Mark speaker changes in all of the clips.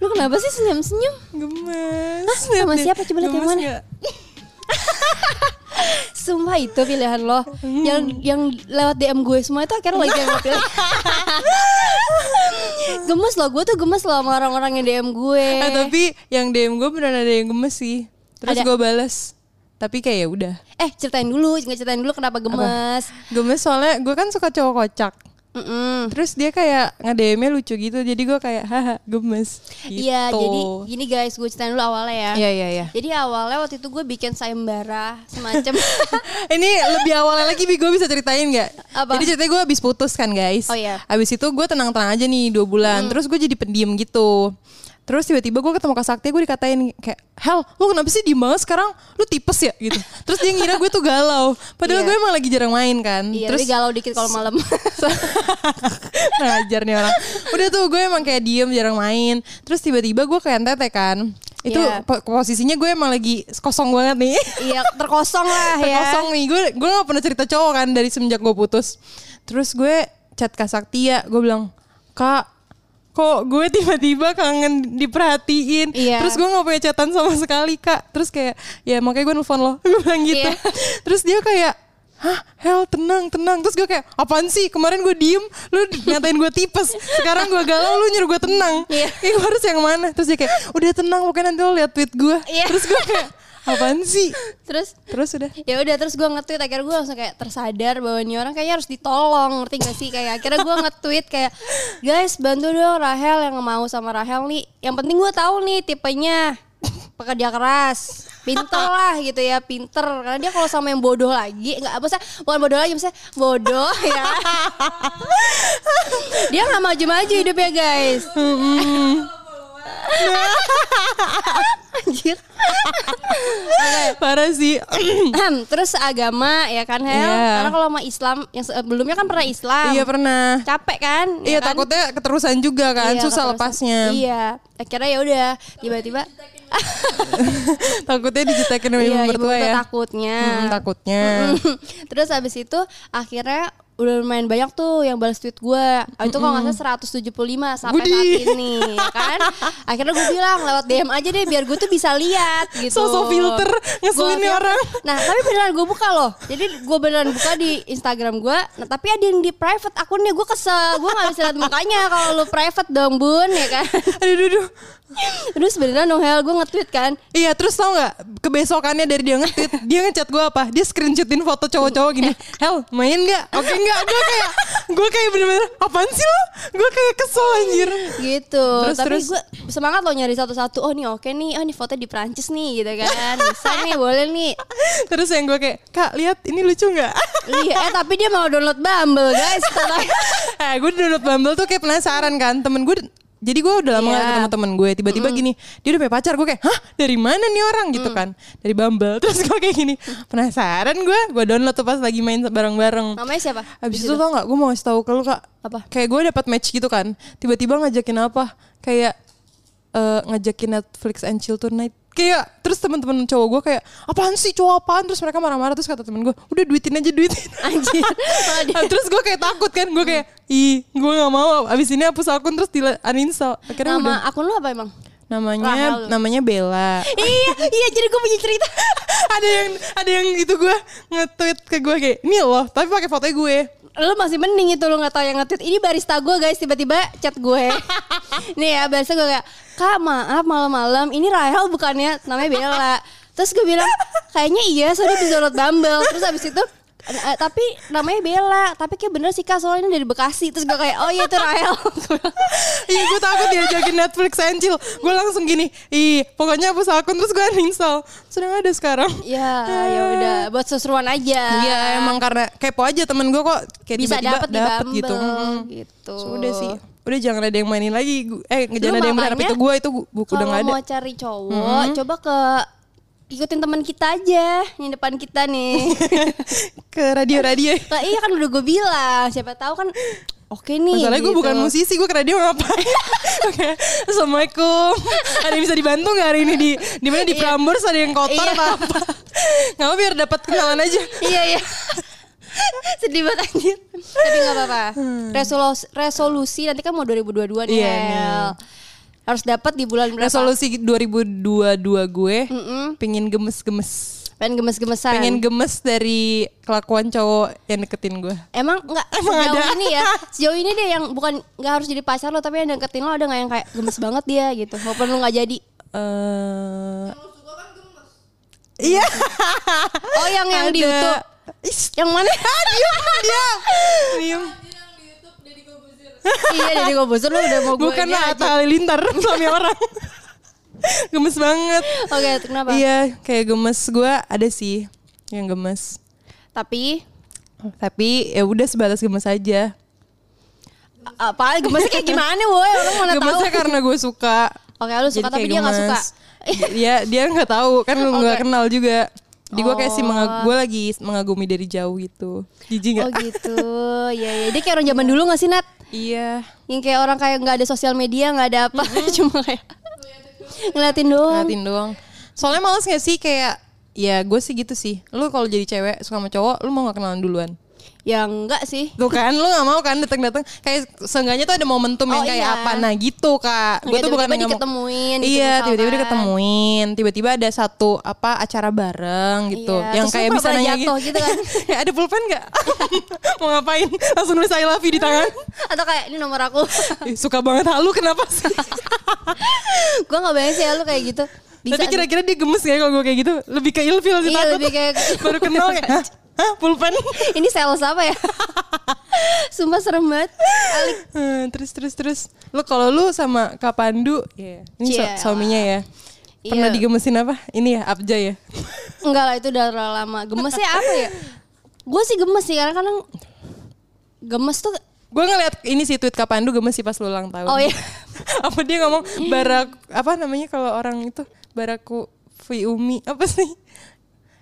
Speaker 1: Lu kenapa sih senyum-senyum?
Speaker 2: Gemes.
Speaker 1: Sama siapa? Coba lihat yang mana. Sumpah itu pilihan lo Yang yang lewat DM gue semua itu akhirnya lagi yang lo pilih Gemes loh, gue tuh gemes loh sama orang-orang yang DM gue
Speaker 2: Eh, tapi yang DM gue beneran ada yang gemes sih. Terus
Speaker 1: Ada.
Speaker 2: gue balas. Tapi kayak ya udah.
Speaker 1: Eh ceritain dulu, nggak ceritain dulu kenapa gemes
Speaker 2: Gemes soalnya gue kan suka cowok kocak.
Speaker 1: Mm-mm.
Speaker 2: Terus dia kayak nge-DM-nya lucu gitu. Jadi gue kayak haha gemes. Gitu.
Speaker 1: Iya jadi gini guys, gue ceritain dulu awalnya ya
Speaker 2: Iya iya iya.
Speaker 1: Jadi awalnya waktu itu gue bikin sayembara semacam
Speaker 2: Ini lebih awalnya lagi gue bisa ceritain nggak?
Speaker 1: Apa?
Speaker 2: Jadi ceritanya gue habis putus kan guys.
Speaker 1: Oh, iya.
Speaker 2: Habis itu gue tenang-tenang aja nih dua bulan. Terus gue jadi pendiam gitu. Terus tiba-tiba gue ketemu Kak Sakti gue dikatain kayak Hel lu kenapa sih diem banget sekarang? Lu tipes ya? Gitu. Terus dia ngira gue tuh galau. Padahal
Speaker 1: Iya.
Speaker 2: gue emang lagi jarang main kan.
Speaker 1: Iya,
Speaker 2: Terus
Speaker 1: tapi galau dikit kalau malam.
Speaker 2: ngajar nih orang. Udah tuh gue emang kayak diem jarang main. Terus tiba-tiba gue kayak tete kan. Itu po- posisinya gue emang lagi kosong banget nih.
Speaker 1: Iya, terkosong lah ya.
Speaker 2: kosong nih. Gue gue gak pernah cerita cowok kan dari semenjak gue putus. Terus gue chat kak Saktia gue bilang kak kok gue tiba-tiba kangen diperhatiin
Speaker 1: Iya.
Speaker 2: terus gue gak punya chatan sama sekali kak terus kayak ya makanya gue nelfon lo gue bilang gitu
Speaker 1: Iya.
Speaker 2: terus dia kayak Hah, Hel tenang, tenang Terus gue kayak, apaan sih? Kemarin gue diem, lu ngatain gue tipes Sekarang gue galau, lu nyuruh gue tenang
Speaker 1: Iya.
Speaker 2: Ini gue harus yang mana? Terus dia kayak, udah tenang, pokoknya nanti lo liat tweet gue
Speaker 1: Iya.
Speaker 2: Terus gue kayak, apaan sih?
Speaker 1: Terus
Speaker 2: Terus udah.
Speaker 1: ya udah terus gue nge-tweet akhirnya gue langsung kayak tersadar bahwa ini orang kayaknya harus ditolong ngerti gak sih? Kayak akhirnya gue nge-tweet kayak guys bantu dong Rahel yang mau sama Rahel nih. Yang penting gue tahu nih tipenya pekerja keras. Pinter lah gitu ya pinter. Karena dia kalau sama yang bodoh lagi nggak apa sih bukan bodoh lagi misalnya bodoh ya. Dia nggak maju-maju hidupnya guys anjir.
Speaker 2: Parah sih.
Speaker 1: Terus agama ya kan Hel?
Speaker 2: Iya.
Speaker 1: karena kalau sama Islam yang sebelumnya kan pernah Islam.
Speaker 2: Iya pernah.
Speaker 1: Capek kan?
Speaker 2: Iya
Speaker 1: ya kan?
Speaker 2: takutnya keterusan juga kan
Speaker 1: Iya,
Speaker 2: Susah
Speaker 1: keterusan.
Speaker 2: lepasnya.
Speaker 1: Iya. Akhirnya ya udah tiba-tiba.
Speaker 2: Takutnya dijutekin sama
Speaker 1: iya ibu
Speaker 2: mertua ya?
Speaker 1: takutnya.
Speaker 2: Hmm, Takutnya.
Speaker 1: Terus habis itu akhirnya udah lumayan banyak tuh yang balas tweet gue itu kalau nggak salah 175 sampai
Speaker 2: Widih.
Speaker 1: saat ini kan? Akhirnya gue bilang lewat DM aja deh biar gue tuh bisa lihat gitu.
Speaker 2: Sosok filter, ngeselin
Speaker 1: Gua
Speaker 2: orang.
Speaker 1: nah tapi beneran gue buka loh. Jadi gue beneran buka di Instagram gue nah tapi ada yang di private akunnya gue kesel. Gue nggak bisa lihat mukanya kalau lu private dong bun ya kan?
Speaker 2: Aduh aduh, aduh.
Speaker 1: terus beneran Hel gue nge-tweet kan?
Speaker 2: Iya terus tau gak Kebesokannya dari dia nge-tweet? Dia ngechat gue apa? Dia screenshotin foto cowok-cowok gini. Hel main gak? Oke gak? Gue kayak Gue kayak bener-bener Apaan sih lo? Gue kayak kesel anjir.
Speaker 1: Gitu.
Speaker 2: Terus,
Speaker 1: tapi
Speaker 2: terus?
Speaker 1: gue semangat loh nyari satu-satu. Oh nih oke nih. Oh nih foto di Prancis nih gitu kan. Bisa nih boleh nih.
Speaker 2: Terus yang gue kayak Kak lihat ini lucu gak?
Speaker 1: iya eh tapi dia mau download Bumble guys.
Speaker 2: Eh gue download Bumble tuh kayak penasaran kan. Temen gue jadi gue udah lama
Speaker 1: Iya.
Speaker 2: gak ketemu temen gue Tiba-tiba gini Dia udah punya pacar. Gue kayak Hah? Dari mana nih orang? Gitu
Speaker 1: Mm.
Speaker 2: kan. Dari Bumble. Terus gue kayak gini. Penasaran gue Gue download tuh pas lagi main bareng-bareng.
Speaker 1: Namanya siapa?
Speaker 2: Abis
Speaker 1: Di
Speaker 2: itu tau gak gue mau ngasih tau ke lu kak.
Speaker 1: Apa?
Speaker 2: Kayak gue dapat match gitu kan. Tiba-tiba ngajakin apa? Kayak eh, Ngajakin Netflix and chill tonight Kayak Terus teman-teman cowok gue kayak Apaan sih cowok apaan? Terus mereka marah-marah Terus kata temen gue Udah duitin aja duitin.
Speaker 1: Anjir.
Speaker 2: Nah, terus gue kayak takut kan gue kayak ih gue nggak mau abis ini hapus akun terus di uninstall. Akhirnya udah.
Speaker 1: nama akun lu apa emang?
Speaker 2: Namanya
Speaker 1: Rahel.
Speaker 2: namanya Bella.
Speaker 1: Iya iya jadi gue punya cerita.
Speaker 2: Ada yang ada yang itu gue nge-tweet ke gue kayak ini loh tapi pakai fotonya gue
Speaker 1: lu masih mending itu lu nggak tahu yang nge-tweet. Ini barista gue guys tiba-tiba chat gue. Nih ya barista gue kayak kak maaf malam-malam. Ini Rahel bukannya? Namanya Bella. Terus gue bilang kayaknya iya soalnya bisa download Bumble. Terus abis itu "Eh, tapi namanya Bella. Tapi kayak bener sih kak soalnya ini dari Bekasi. Terus gue kayak oh iya itu Rahel
Speaker 2: iya gue takut diajakin Netflix and chill gue langsung gini ih pokoknya hapus akun terus gue uninstall. Sudah ada sekarang.
Speaker 1: Ya ya udah buat seseruan aja.
Speaker 2: Iya emang karena kepo aja temen gue kok kayak
Speaker 1: bisa Bumble
Speaker 2: gitu. Mm.
Speaker 1: gitu.
Speaker 2: Sudah sih. Udah jangan ada yang mainin lagi. Eh jangan ada yang berharap itu gue itu buku udah nggak ada
Speaker 1: mau cari cowok, coba ke ikutin teman kita aja yang depan kita nih.
Speaker 2: ke radio-radio
Speaker 1: Lah, iya kan udah gue bilang, siapa tahu kan oke nih.
Speaker 2: Masalahnya gue
Speaker 1: gitu.
Speaker 2: bukan musisi, gue ke radio ngapain? Oke, assalamualaikum. Ada yang bisa dibantu nggak hari ini di di mana di
Speaker 1: Iya.
Speaker 2: Prambors ada yang kotor
Speaker 1: Iya.
Speaker 2: apa apa? Nggak mau biar dapat kenalan aja.
Speaker 1: Iya iya. Sedih banget anjir. Tapi gak apa-apa. Resolusi, resolusi nanti kan mau 2022 nih.
Speaker 2: Iya,
Speaker 1: Hel. Harus dapat di bulan berapa?
Speaker 2: Resolusi 2022 gue
Speaker 1: Mm-mm.
Speaker 2: pengen gemes-gemes.
Speaker 1: Pengen gemes-gemesan.
Speaker 2: Pengen gemes dari kelakuan cowok yang deketin gue.
Speaker 1: Emang nggak sejauh
Speaker 2: ada?
Speaker 1: ini ya sejauh ini deh yang bukan nggak harus jadi pacar lo tapi yang deketin lo ada nggak yang kayak gemes banget dia gitu walaupun lo nggak jadi
Speaker 2: eh Iya.
Speaker 1: oh yang yang di
Speaker 2: Ada.
Speaker 1: YouTube
Speaker 2: Is,
Speaker 1: yang mana
Speaker 2: diam, diam. Diam.
Speaker 1: Iya jadi gue bosor lo udah mau gue
Speaker 2: Bukan lah. Atta Halilintar suami orang. gemes banget.
Speaker 1: oke kenapa
Speaker 2: Iya, kayak gemes gue ada sih yang gemes.
Speaker 1: tapi
Speaker 2: Tapi ya udah sebatas gemes aja.
Speaker 1: apa gemesnya kayak gimana woi orang mana tahu
Speaker 2: Gemesnya karena gue suka.
Speaker 1: oke lu suka
Speaker 2: Jadi
Speaker 1: tapi dia nggak suka.
Speaker 2: Iya, dia nggak tahu kan lu nggak kenal juga. Di gue kayak sih
Speaker 1: Oh.
Speaker 2: mengag- gue lagi mengagumi dari jauh gitu. Jijik
Speaker 1: oh
Speaker 2: nggak?
Speaker 1: gitu ya ya dia kayak orang zaman dulu nggak sih Nat
Speaker 2: Iya.
Speaker 1: yang kayak orang kayak nggak ada sosial media nggak ada apa cuma kayak ngeliatin doang
Speaker 2: Ngeliatin doang. Soalnya males gak sih kayak ya gue sih gitu sih. Lu kalau jadi cewek suka sama cowok, lu mau gak kenalan duluan?
Speaker 1: Ya enggak sih
Speaker 2: Tuh kan, lu gak mau kan datang-datang kayak seenggaknya tuh ada momentum yang
Speaker 1: Oh,
Speaker 2: kayak
Speaker 1: iya.
Speaker 2: apa. Nah gitu kak. Gue tuh bukan
Speaker 1: tiba-tiba
Speaker 2: yang
Speaker 1: diketemuin gitu
Speaker 2: Iya, tiba-tiba diketemuin. Tiba-tiba ada satu apa acara bareng gitu.
Speaker 1: Iya,
Speaker 2: Yang
Speaker 1: terus
Speaker 2: kayak bisa nanya
Speaker 1: jatuh gitu kan.
Speaker 2: ya ada pulpen gak? mau ngapain? Langsung nulis I love you di tangan.
Speaker 1: atau kayak ini nomor aku
Speaker 2: suka banget halu kenapa sih?
Speaker 1: gue nggak bayangin sih ya lu kayak gitu bisa
Speaker 2: Tapi kira-kira dia gemes gak kalau gue kayak gitu? Lebih ke ilfil sih
Speaker 1: Iya,
Speaker 2: takut.
Speaker 1: lebih kayak-
Speaker 2: Baru kenal kayak, hah? Pulpen?
Speaker 1: ini sales apa ya? Sumpah serem banget. Alik.
Speaker 2: Hmm, terus terus terus. Lu kalau lu sama Kak Pandu ya ini su-
Speaker 1: Cielah.
Speaker 2: suaminya ya? Pernah
Speaker 1: Iya.
Speaker 2: digemesin apa? Ini ya Abja ya?
Speaker 1: Enggak lah itu udah terlalu lama. Gemesnya apa ya? Gue sih gemes sih karena kadang gemes tuh
Speaker 2: gue ngeliat ini sih tweet Kak Pandu gemes sih pas lu ulang tahun.
Speaker 1: Oh, iya.
Speaker 2: apa dia ngomong barak apa namanya kalau orang itu baraku fi umi apa sih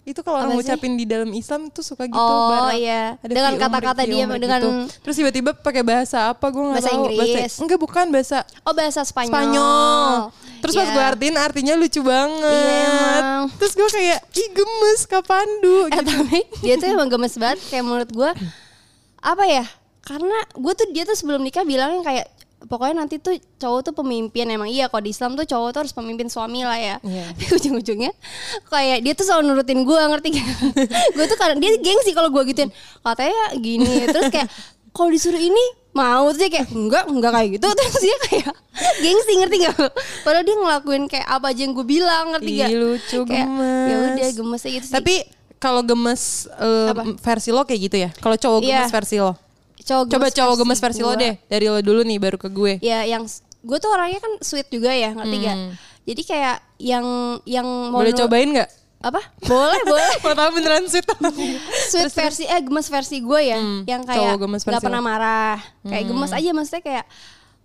Speaker 2: itu kalau orang ngucapin di dalam Islam tuh suka gitu
Speaker 1: Oh,
Speaker 2: barak.
Speaker 1: iya.
Speaker 2: Ada
Speaker 1: Dengan kata-kata dia, dengan-
Speaker 2: gitu. terus tiba-tiba pakai bahasa apa gue nggak
Speaker 1: Bahasa
Speaker 2: tahu
Speaker 1: Inggris.
Speaker 2: enggak bukan bahasa
Speaker 1: oh bahasa Spanyol
Speaker 2: Spanyol. Terus pas
Speaker 1: Iya.
Speaker 2: gue artiin artinya lucu banget.
Speaker 1: Iya, emang.
Speaker 2: Terus gue kayak, ih gemes Kak Pandu.
Speaker 1: eh
Speaker 2: Gitu.
Speaker 1: tapi dia tuh emang gemes banget kayak menurut gue apa ya karena gue tuh dia tuh sebelum nikah bilangnya kayak pokoknya nanti tuh cowok tuh pemimpin emang iya kalau di Islam tuh cowok tuh harus pemimpin suami lah ya
Speaker 2: Iya.
Speaker 1: tapi ujung-ujungnya kayak dia tuh selalu nurutin gue ngerti gak gue tuh kadang dia gengsi kalau gue gituin katanya gini terus kayak kalau disuruh ini mau terus dia kayak enggak enggak kayak gitu terus dia kayak gengsi ngerti gak padahal dia ngelakuin kayak apa aja yang gue bilang ngerti
Speaker 2: Ih,
Speaker 1: gak
Speaker 2: lucu,
Speaker 1: kayak
Speaker 2: gemes.
Speaker 1: ya udah gemesnya gitu sih
Speaker 2: Tapi kalau gemes
Speaker 1: Apa?
Speaker 2: versi lo kayak gitu ya? Kalau cowok
Speaker 1: Iya.
Speaker 2: gemes versi lo?
Speaker 1: Cowok
Speaker 2: Coba cowok gemes versi lo deh. Dari lo dulu nih baru ke gue.
Speaker 1: ya yang gue tuh orangnya kan sweet juga ya ngerti gak jadi kayak yang yang mau
Speaker 2: Hmm. Boleh cobain gak?
Speaker 1: apa boleh boleh
Speaker 2: Mau tahu beneran sweet
Speaker 1: sweet versi eh gemes versi gue ya
Speaker 2: Hmm,
Speaker 1: yang kayak nggak
Speaker 2: versi
Speaker 1: pernah marah kayak gemes aja maksudnya kayak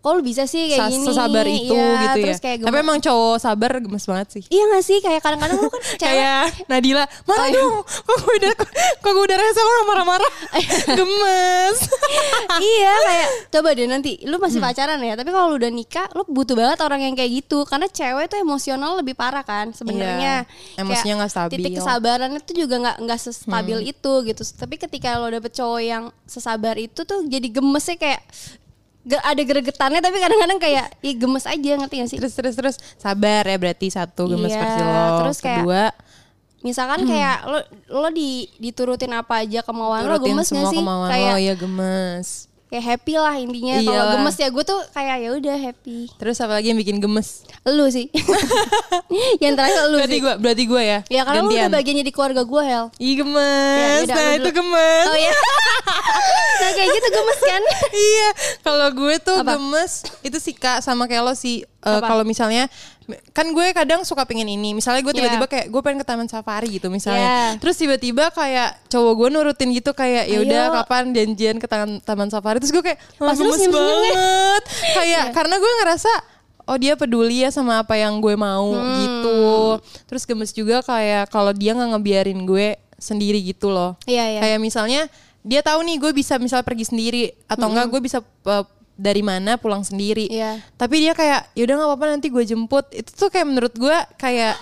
Speaker 1: kok lu bisa sih kayak
Speaker 2: Sa-
Speaker 1: gini
Speaker 2: Sesabar itu
Speaker 1: Iya,
Speaker 2: gitu ya.
Speaker 1: kayak
Speaker 2: Tapi
Speaker 1: gemes-
Speaker 2: emang cowok sabar gemes banget sih.
Speaker 1: iya gak sih kayak kadang-kadang lu kan cewek
Speaker 2: Kayak Nadila, marah
Speaker 1: Oh,
Speaker 2: dong. Kok gue udah, kok gue udah rasa kok marah-marah. gemes.
Speaker 1: iya kayak coba deh nanti lu
Speaker 2: Hmm.
Speaker 1: masih pacaran ya tapi kalau lu udah nikah lu butuh banget orang yang kayak gitu karena cewek tuh emosional lebih parah kan sebenarnya
Speaker 2: Iya, emosinya
Speaker 1: Kayak
Speaker 2: nggak stabil. Hmm.
Speaker 1: titik kesabarannya tuh juga nggak nggak sestabil itu gitu tapi ketika lo dapet cowok yang sesabar itu tuh jadi gemesnya kayak ge- ada gregetannya tapi kadang-kadang kayak ih gemes aja ngerti gak sih?
Speaker 2: Terus terus terus. Sabar ya berarti. Satu gemes
Speaker 1: Iya,
Speaker 2: versi lo.
Speaker 1: terus kayak
Speaker 2: Kedua,
Speaker 1: misalkan kayak lo lo di diturutin apa aja kemauan lo
Speaker 2: turutin
Speaker 1: gemes gak
Speaker 2: semua
Speaker 1: sih?
Speaker 2: kemauan
Speaker 1: kayak
Speaker 2: lo ya gemes.
Speaker 1: Kayak happy lah intinya kalau
Speaker 2: Iyalah.
Speaker 1: gemes ya gue tuh kayak ya udah happy
Speaker 2: Terus apa lagi yang bikin gemes?
Speaker 1: Lu sih. yang terakhir lu
Speaker 2: berarti gue, berarti gue ya.
Speaker 1: Ya karena lu
Speaker 2: Gantian.
Speaker 1: udah bagian jadi keluarga gue Hel.
Speaker 2: Ih gemes,
Speaker 1: Ya,
Speaker 2: nah
Speaker 1: lu
Speaker 2: itu gemes.
Speaker 1: Oh iya. nah kayak gitu gemes kan.
Speaker 2: iya, kalau gue tuh
Speaker 1: Apa?
Speaker 2: gemes itu sih kak sama kayak lo sih. Eh,
Speaker 1: Apa?
Speaker 2: kalau misalnya kan gue kadang suka pengen ini. Misalnya gue tiba-tiba
Speaker 1: Iya.
Speaker 2: kayak gue pengen ke taman safari gitu misalnya.
Speaker 1: Iya.
Speaker 2: Terus tiba-tiba kayak cowok gue nurutin gitu kayak ya udah kapan janjian ke taman taman safari. Terus gue kayak
Speaker 1: senyum-senyum ya?
Speaker 2: banget. kayak karena gue ngerasa oh dia peduli ya sama apa yang gue mau
Speaker 1: Hmm.
Speaker 2: gitu. Terus gemes juga kayak kalau dia nggak ngebiarin gue sendiri gitu loh.
Speaker 1: Iya iya.
Speaker 2: Kayak misalnya dia tahu nih gue bisa misal pergi sendiri atau enggak gue bisa uh, dari mana pulang sendiri.
Speaker 1: Iya.
Speaker 2: Tapi dia kayak yaudah nggak apa-apa nanti gue jemput. Itu tuh kayak menurut gue kayak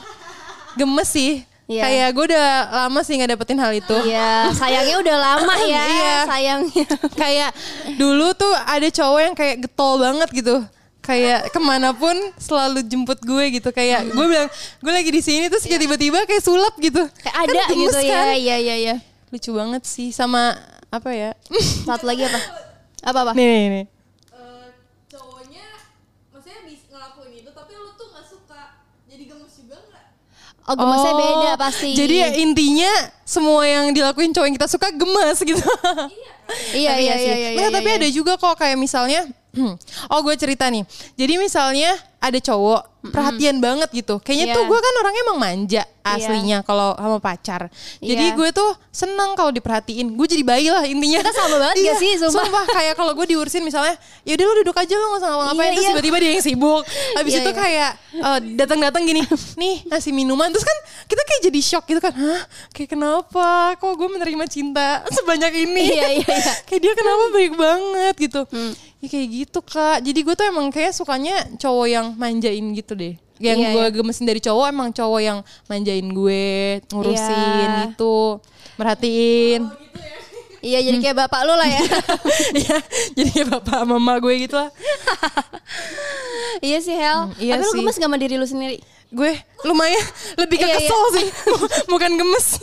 Speaker 2: gemes sih.
Speaker 1: Iya.
Speaker 2: Kayak gue udah lama sih nggak dapetin hal itu.
Speaker 1: Iya, sayangnya udah lama ya.
Speaker 2: Iya.
Speaker 1: Sayangnya.
Speaker 2: kayak dulu tuh ada cowok yang kayak getol banget gitu. kayak ke mana pun selalu jemput gue gitu kayak gue bilang gue lagi di sini terus kayak tiba-tiba kayak sulap gitu
Speaker 1: Kayak
Speaker 2: Kan
Speaker 1: ada gitu ya.
Speaker 2: kan?
Speaker 1: Iya iya iya.
Speaker 2: lucu banget sih sama apa ya
Speaker 1: Satu lagi apa? Apa apa?
Speaker 2: nih nih, nih.
Speaker 3: Eh, cowoknya maksudnya bisa ngelakuin itu tapi lu tuh nggak suka jadi gemes juga nggak
Speaker 1: Oh, gemesnya beda pasti.
Speaker 2: jadi ya intinya semua yang dilakuin cowok yang kita suka gemes gitu
Speaker 1: iya iya
Speaker 2: sih.
Speaker 1: iya iya.
Speaker 2: Nggak,
Speaker 1: iya,
Speaker 2: tapi
Speaker 1: iya.
Speaker 2: ada juga kok kayak misalnya oh gue cerita nih jadi misalnya ada cowok perhatian banget gitu. Kayaknya
Speaker 1: Iya.
Speaker 2: tuh gue kan orangnya emang manja aslinya kalau sama pacar. Jadi
Speaker 1: Iya.
Speaker 2: gue tuh seneng kalau diperhatiin. Gue jadi bayi lah intinya.
Speaker 1: Kita sama banget gak sih, sumpah?
Speaker 2: kayak kalau gue diurusin misalnya yaudah lu duduk aja lu gak usah ngapa-ngapain.
Speaker 1: Iya,
Speaker 2: terus
Speaker 1: iya.
Speaker 2: tiba-tiba dia yang sibuk. Habis
Speaker 1: Iya,
Speaker 2: itu
Speaker 1: iya.
Speaker 2: kayak eh, datang-datang gini nih ngasih minuman. Terus kan kita kayak jadi shock gitu kan hah? Kayak kenapa? Kok gue menerima cinta sebanyak ini?
Speaker 1: Iya, iya, iya.
Speaker 2: kayak dia kenapa baik banget gitu. Ya kayak gitu kak. Jadi gue tuh emang kayak sukanya cowok yang manjain gitu deh yang
Speaker 1: Iya,
Speaker 2: gue
Speaker 1: iya.
Speaker 2: gemesin dari cowok emang cowok yang manjain gue ngurusin
Speaker 1: Iya.
Speaker 2: gitu merhatiin
Speaker 1: Iya jadi kayak bapak lu lah ya.
Speaker 2: Iya, jadi kayak bapak mama gue gitu lah.
Speaker 1: iya sih Hel.
Speaker 2: iya
Speaker 1: tapi lu
Speaker 2: sih.
Speaker 1: gemes gak sama diri lu sendiri?
Speaker 2: Gue lumayan lebih ke
Speaker 1: Iya,
Speaker 2: kesel sih, bukan gemes,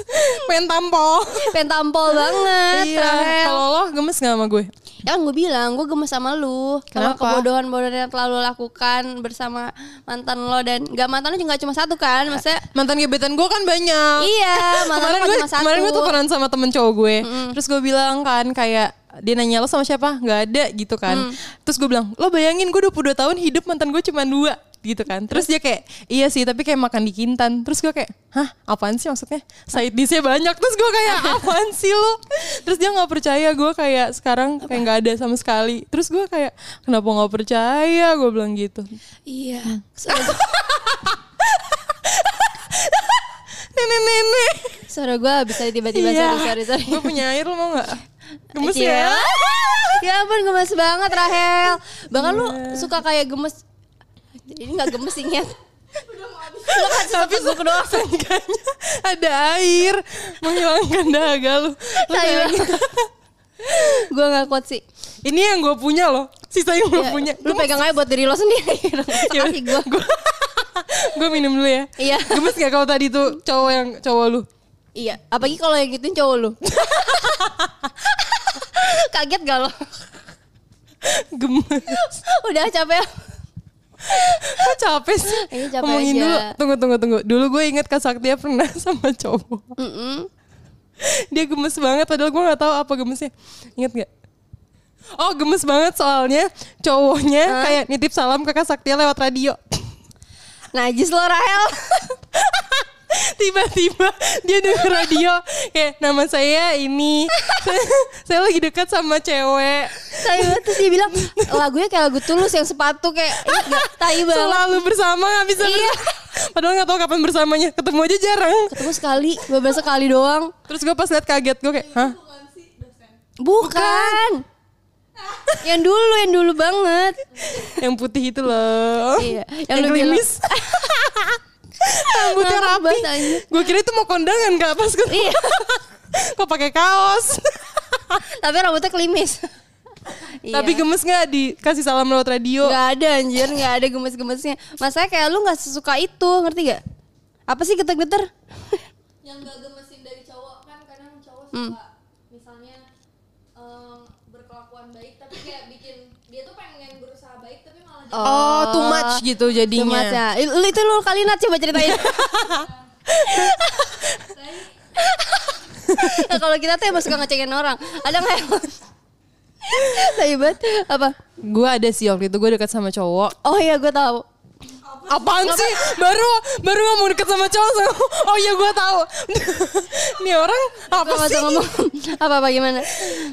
Speaker 2: pengen tampol.
Speaker 1: Pengen tampol banget
Speaker 2: iya, kalau lo gemes gak sama gue?
Speaker 1: Ya kan gue bilang gue gemes sama lu.
Speaker 2: Kenapa?
Speaker 1: kebodohan-bodohan yang telah lu lakukan bersama mantan lo Dan gak mantan lo juga gak cuma satu kan Maksudnya
Speaker 2: Mantan gebetan gue kan banyak.
Speaker 1: Iya mantan
Speaker 2: kemarin gue
Speaker 1: cuma satu.
Speaker 2: kemarin gue tukeran sama temen cowok gue. Terus gue bilang kan kayak dia nanya lo sama siapa? Nggak ada gitu kan.
Speaker 1: Mm.
Speaker 2: terus gue bilang lo bayangin gue 22 tahun hidup mantan gue cuma dua gitu kan. Terus dia kayak iya sih tapi kayak makan di kintan. Terus gue kayak hah apaan sih maksudnya? Side dishnya banyak. Terus gue kayak apaan sih lo terus dia nggak percaya gue kayak sekarang kayak nggak ada sama sekali. Terus gue kayak kenapa nggak percaya? Gue bilang gitu.
Speaker 1: Iya.
Speaker 2: Nenek-nenek
Speaker 1: Suara gue bisa tiba-tiba.
Speaker 2: Iya.
Speaker 1: sorry sorry sorry.
Speaker 2: Gue punya air lo mau nggak? Gemes
Speaker 1: Iya.
Speaker 2: ya?
Speaker 1: Ya ampun gemes banget Rahel. Bahkan lu suka kayak gemes Ini gak gemes sih Nyet Lu kan
Speaker 2: tapi
Speaker 1: teguk doang
Speaker 2: seenggaknya ada air. Menghilangkan dahaga lu.
Speaker 1: Gue gak kuat sih.
Speaker 2: Ini yang gue punya loh. Sisa yang gue
Speaker 1: Ya,
Speaker 2: punya.
Speaker 1: Lu pegang aja buat diri lo sendiri.
Speaker 2: Ya
Speaker 1: Kasih gue
Speaker 2: gue gue minum dulu ya.
Speaker 1: Iya.
Speaker 2: gemes gak kalau tadi tuh cowok yang cowok lu?
Speaker 1: Iya. Apalagi kalau yang gituin cowok lu. Kaget gak lo?
Speaker 2: gemes.
Speaker 1: Udah capek
Speaker 2: Kok capek sih?
Speaker 1: Iya, capek
Speaker 2: ngomongin
Speaker 1: aja.
Speaker 2: dulu. Tunggu tunggu tunggu. Dulu gue inget Kak Saktia pernah sama cowok.
Speaker 1: Mm-mm.
Speaker 2: dia gemes banget padahal gue nggak tahu apa gemesnya. Inget nggak? Oh gemes banget soalnya cowoknya kayak nitip salam ke Kak Saktia lewat radio.
Speaker 1: Najis lo Rahel
Speaker 2: tiba-tiba dia denger radio kayak nama saya ini. Saya, saya lagi dekat sama cewek.
Speaker 1: Banget Terus dia bilang Lagunya kayak lagu tulus yang sepatu kayak Ingat gak? Tai banget.
Speaker 2: Selalu bersama nggak bisa
Speaker 1: Iya.
Speaker 2: bersama. padahal nggak tahu kapan bersamanya ketemu aja jarang.
Speaker 1: Ketemu sekali Beberapa sekali doang.
Speaker 2: Terus gue pas liat kaget gue kayak hah?
Speaker 3: Bukan.
Speaker 1: Yang dulu Yang dulu banget.
Speaker 2: Yang putih itu loh.
Speaker 1: Iya, yang
Speaker 2: yang, klimis rambutnya rapi gue kira itu mau kondangan kak pas gue
Speaker 1: Iya
Speaker 2: kok pakai kaos
Speaker 1: Tapi rambutnya klimis Iya.
Speaker 2: tapi gemes nggak dikasih salam lewat radio
Speaker 1: Gak ada anjir Gak ada gemes-gemesnya Masanya kayak lu gak sesuka itu Ngerti gak? Apa sih geter-geter?
Speaker 3: yang gak gemesin dari cowok kan kadang cowok
Speaker 1: Hmm.
Speaker 3: suka misalnya em, berkelakuan baik tapi kayak bikin dia tuh pengen berusaha jadi
Speaker 2: oh too much gitu jadinya
Speaker 1: Cuma ya. Lu itu lu kali Nat coba ceritain. nah, kalau kita tuh emang suka ngecekin orang. Ada nggak yang Tai banget. Apa?
Speaker 2: gue ada sih waktu itu gue dekat sama cowok
Speaker 1: Oh iya gue tahu.
Speaker 2: Apaan sih? Baru baru ngomong deket sama cowok Oh iya gue tahu. Nih orang apa
Speaker 1: Apa
Speaker 2: sih?
Speaker 1: ngomong? Apa apa gimana?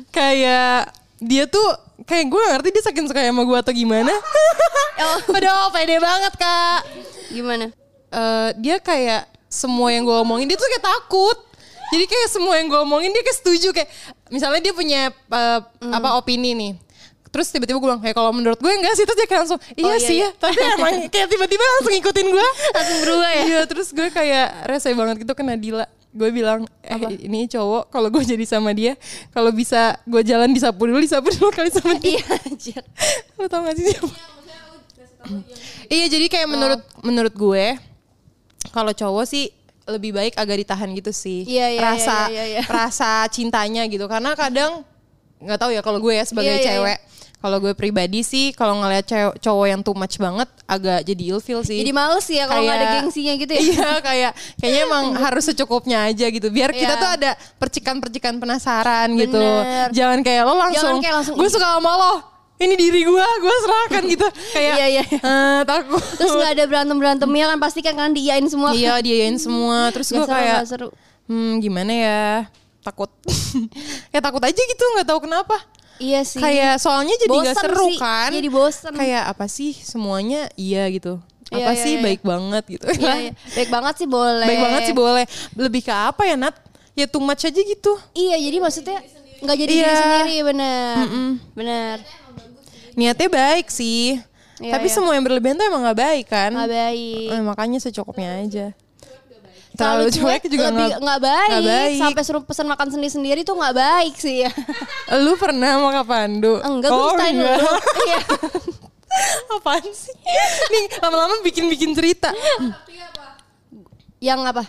Speaker 2: Kayak dia tuh kayak gue gak ngerti dia saking suka sama gue atau gimana.
Speaker 1: Oh.
Speaker 2: Padahal pede banget kak.
Speaker 1: Gimana?
Speaker 2: Eh, dia kayak semua yang gue omongin dia tuh kayak takut. Jadi kayak semua yang gue omongin dia kayak setuju kayak misalnya dia punya eh, apa opini nih. Terus tiba-tiba gue bilang, ya kalau menurut gue enggak sih. Terus dia kayak langsung, iya,
Speaker 1: iya,
Speaker 2: sih
Speaker 1: iya.
Speaker 2: ya. Tapi emang kayak tiba-tiba langsung ngikutin gue.
Speaker 1: Langsung berubah ya?
Speaker 2: Iya terus gue kayak rese banget gitu kena Dila. Gue bilang, eh ini cowok kalau gue jadi sama dia. Kalau bisa gue jalan disapu dulu, disapu dulu kali sama dia.
Speaker 1: Iya anjir.
Speaker 2: Lo tau gak sih siapa?
Speaker 3: lu kasih
Speaker 2: Iya jadi kayak menurut menurut gue kalau cowok sih lebih baik agak ditahan gitu sih.
Speaker 1: Iya, iya,
Speaker 2: rasa
Speaker 1: iya, iya, iya.
Speaker 2: rasa cintanya gitu karena kadang nggak tahu ya kalau gue ya sebagai
Speaker 1: Iya, iya,
Speaker 2: cewek. Kalau gue pribadi sih kalau ngeliat cowok yang too much banget agak jadi ilfeel sih.
Speaker 1: Jadi males ya kalau nggak ada gengsinya gitu ya.
Speaker 2: Iya kayak kayaknya emang harus secukupnya aja gitu. Biar kita
Speaker 1: Iya.
Speaker 2: tuh ada percikan-percikan penasaran gitu.
Speaker 1: Bener.
Speaker 2: Jangan kayak lo langsung,
Speaker 1: kayak langsung,
Speaker 2: gue suka sama lo. Ini diri gue, gue serahkan gitu. Kayak
Speaker 1: Iya, iya.
Speaker 2: eh, takut.
Speaker 1: Terus nggak ada berantem berantemnya kan pasti kan kan diiyain semua.
Speaker 2: iya diayain semua. Terus gue kayak,
Speaker 1: seru.
Speaker 2: hmm gimana ya? Takut. ya takut aja gitu, nggak tahu kenapa.
Speaker 1: Iya sih.
Speaker 2: Kayak soalnya jadi
Speaker 1: Bosen
Speaker 2: seru
Speaker 1: sih,
Speaker 2: kan?
Speaker 1: jadi bosen.
Speaker 2: Kayak apa sih semuanya iya gitu.
Speaker 1: Iya,
Speaker 2: Apa
Speaker 1: iya,
Speaker 2: sih
Speaker 1: iya.
Speaker 2: baik banget gitu.
Speaker 1: Iya, iya. Baik banget sih boleh.
Speaker 2: Baik banget sih boleh. Lebih ke apa ya Nat? Ya too much aja gitu.
Speaker 1: Iya, jadi maksudnya nggak jadi
Speaker 2: Iya.
Speaker 1: diri sendiri bener. Bener.
Speaker 2: Niatnya baik sih.
Speaker 1: Iya,
Speaker 2: Tapi
Speaker 1: iya.
Speaker 2: semua yang berlebihan tuh emang gak baik kan?
Speaker 1: Nggak baik.
Speaker 2: Eh, makanya secukupnya aja.
Speaker 1: Terlalu
Speaker 2: Terlalu cuek juga
Speaker 1: lebih
Speaker 2: nggak
Speaker 1: baik.
Speaker 2: nggak baik.
Speaker 1: Sampai suruh pesan makan sendiri sendiri tuh nggak baik sih ya.
Speaker 2: Lu pernah sama Kak Pandu?
Speaker 1: Enggak, gue
Speaker 2: oh, enggak.
Speaker 1: dulu. Iya.
Speaker 2: Apaan sih? Nih lama-lama bikin-bikin cerita.
Speaker 3: Tapi apa?
Speaker 1: Yang apa?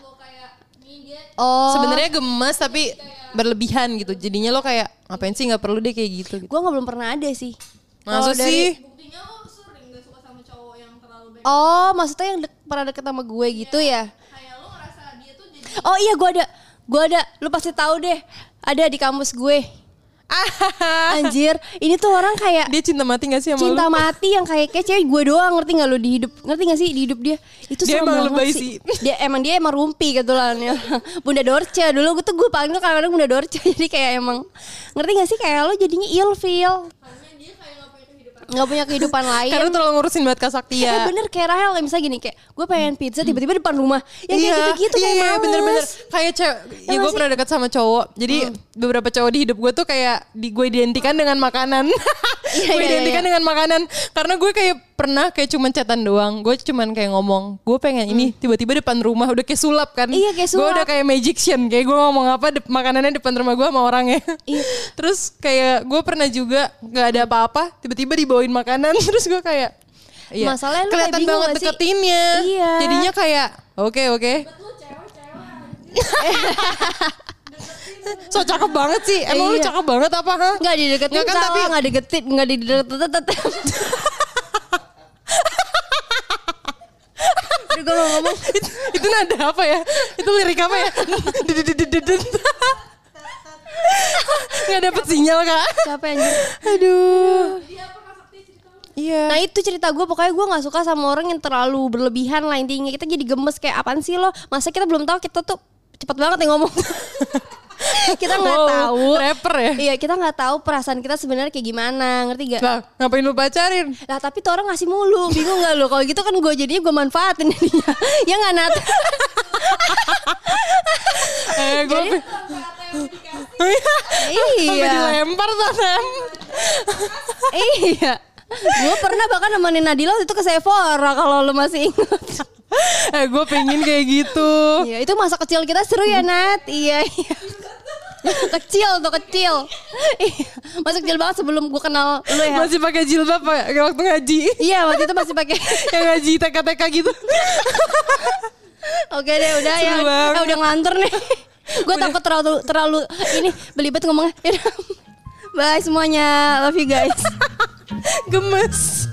Speaker 1: Oh.
Speaker 2: Sebenarnya gemes tapi berlebihan gitu. Jadinya lo kayak ngapain sih nggak perlu deh kayak gitu. gitu.
Speaker 1: gue nggak belum pernah ada sih.
Speaker 2: Masa
Speaker 1: Kalau dari-
Speaker 2: sih?
Speaker 3: buktinya lo sering gak suka sama cowok yang terlalu baik.
Speaker 1: Oh, maksudnya yang dek- pernah deket sama gue gitu ya?
Speaker 3: Kayak lo ngerasa dia tuh jadi
Speaker 1: Oh iya, gue ada. Gue ada. Lu pasti tahu deh. Ada di kampus gue. Anjir, ini tuh orang kayak
Speaker 2: Dia cinta mati gak sih sama
Speaker 1: cinta
Speaker 2: lu?
Speaker 1: mati yang kayak kayak cewek gue doang ngerti nggak lu di hidup ngerti gak sih di hidup dia itu
Speaker 2: Dia emang lebay
Speaker 1: sih.
Speaker 2: sih.
Speaker 1: dia emang dia emang rumpi kebetulan ya bunda dorce dulu gue tuh gue panggil kadang-kadang bunda dorce jadi kayak emang ngerti gak sih kayak lo jadinya ilfeel
Speaker 3: karena dia kayak gak punya kehidupan.
Speaker 1: Nggak punya kehidupan lain.
Speaker 2: Karena terlalu ngurusin banget Kak Saktia.
Speaker 1: Eh bener kayak Rahel kayak misalnya gini kayak gue pengen pizza tiba-tiba depan rumah. Ya kayak gitu-gitu
Speaker 2: iya,
Speaker 1: kayak
Speaker 2: iya,
Speaker 1: males.
Speaker 2: bener-bener kayak cewek ya gue pernah dekat sama cowok. Jadi beberapa cowok di hidup gue tuh kayak di gue identikan dengan makanan.
Speaker 1: Iya,
Speaker 2: gue
Speaker 1: iya,
Speaker 2: identikan
Speaker 1: iya.
Speaker 2: dengan makanan. Karena gue kayak pernah kayak cuman chatan doang gue cuman kayak ngomong gue pengen ini tiba-tiba depan rumah udah kayak sulap kan
Speaker 1: Hmm. Iya, kayak
Speaker 2: gue
Speaker 1: sulap.
Speaker 2: udah kayak magician kayak gue ngomong apa dep- makanannya depan rumah gue sama orangnya
Speaker 1: Iya.
Speaker 2: terus kayak gue pernah juga nggak ada apa-apa tiba-tiba dibawain makanan terus gue kayak Iya.
Speaker 1: Masalahnya lu
Speaker 2: kelihatan banget deketinnya.
Speaker 1: Iya.
Speaker 2: Jadinya kayak oke oke. so cakep banget sih. Emang lu
Speaker 1: Iya.
Speaker 2: cakep banget apa ha?
Speaker 1: nggak dideketin
Speaker 2: Nggak kan, tapi-
Speaker 1: nggak dideketin nggak dideketin Aduh gue mau ngomong
Speaker 2: itu, itu nada apa ya? Itu lirik apa ya? Nggak dapet sinyal kak.
Speaker 1: Siapa anjir?
Speaker 2: Aduh. Iya.
Speaker 1: Nah itu cerita gue pokoknya gue nggak suka sama orang yang terlalu berlebihan lah intinya kita jadi gemes kayak apaan sih lo masa kita belum tahu kita tuh cepet banget nih ngomong kita nggak
Speaker 2: Wow,
Speaker 1: tahu
Speaker 2: Rapper ya?
Speaker 1: iya kita nggak tahu perasaan kita sebenarnya kayak gimana ngerti gak
Speaker 2: Lah, ngapain lu pacarin?
Speaker 1: lah tapi tuh orang ngasih mulu bingung gak lo kalau gitu kan gue jadinya gue manfaatin jadinya ya nggak nat
Speaker 2: Eh, gue
Speaker 1: Jadi- iya
Speaker 2: dilempar Sam.
Speaker 1: iya gue pernah bahkan nemenin Nadila waktu itu ke Sephora kalau lo masih ingat
Speaker 2: eh, gue pengen kayak gitu.
Speaker 1: Iya, itu masa kecil kita seru ya, Nat. Iya, iya. kecil tuh kecil. Iya, masa kecil banget sebelum gue kenal lu ya.
Speaker 2: Masih pakai jilbab pak waktu ngaji.
Speaker 1: Iya, waktu itu masih pakai.
Speaker 2: yang ngaji TK-TK gitu.
Speaker 1: Oke deh, udah ya.
Speaker 2: Banget.
Speaker 1: Eh, udah nganter nih. gue takut terlalu terlalu ini belibet ngomongnya. Bye semuanya. Love you guys.
Speaker 2: Gemes.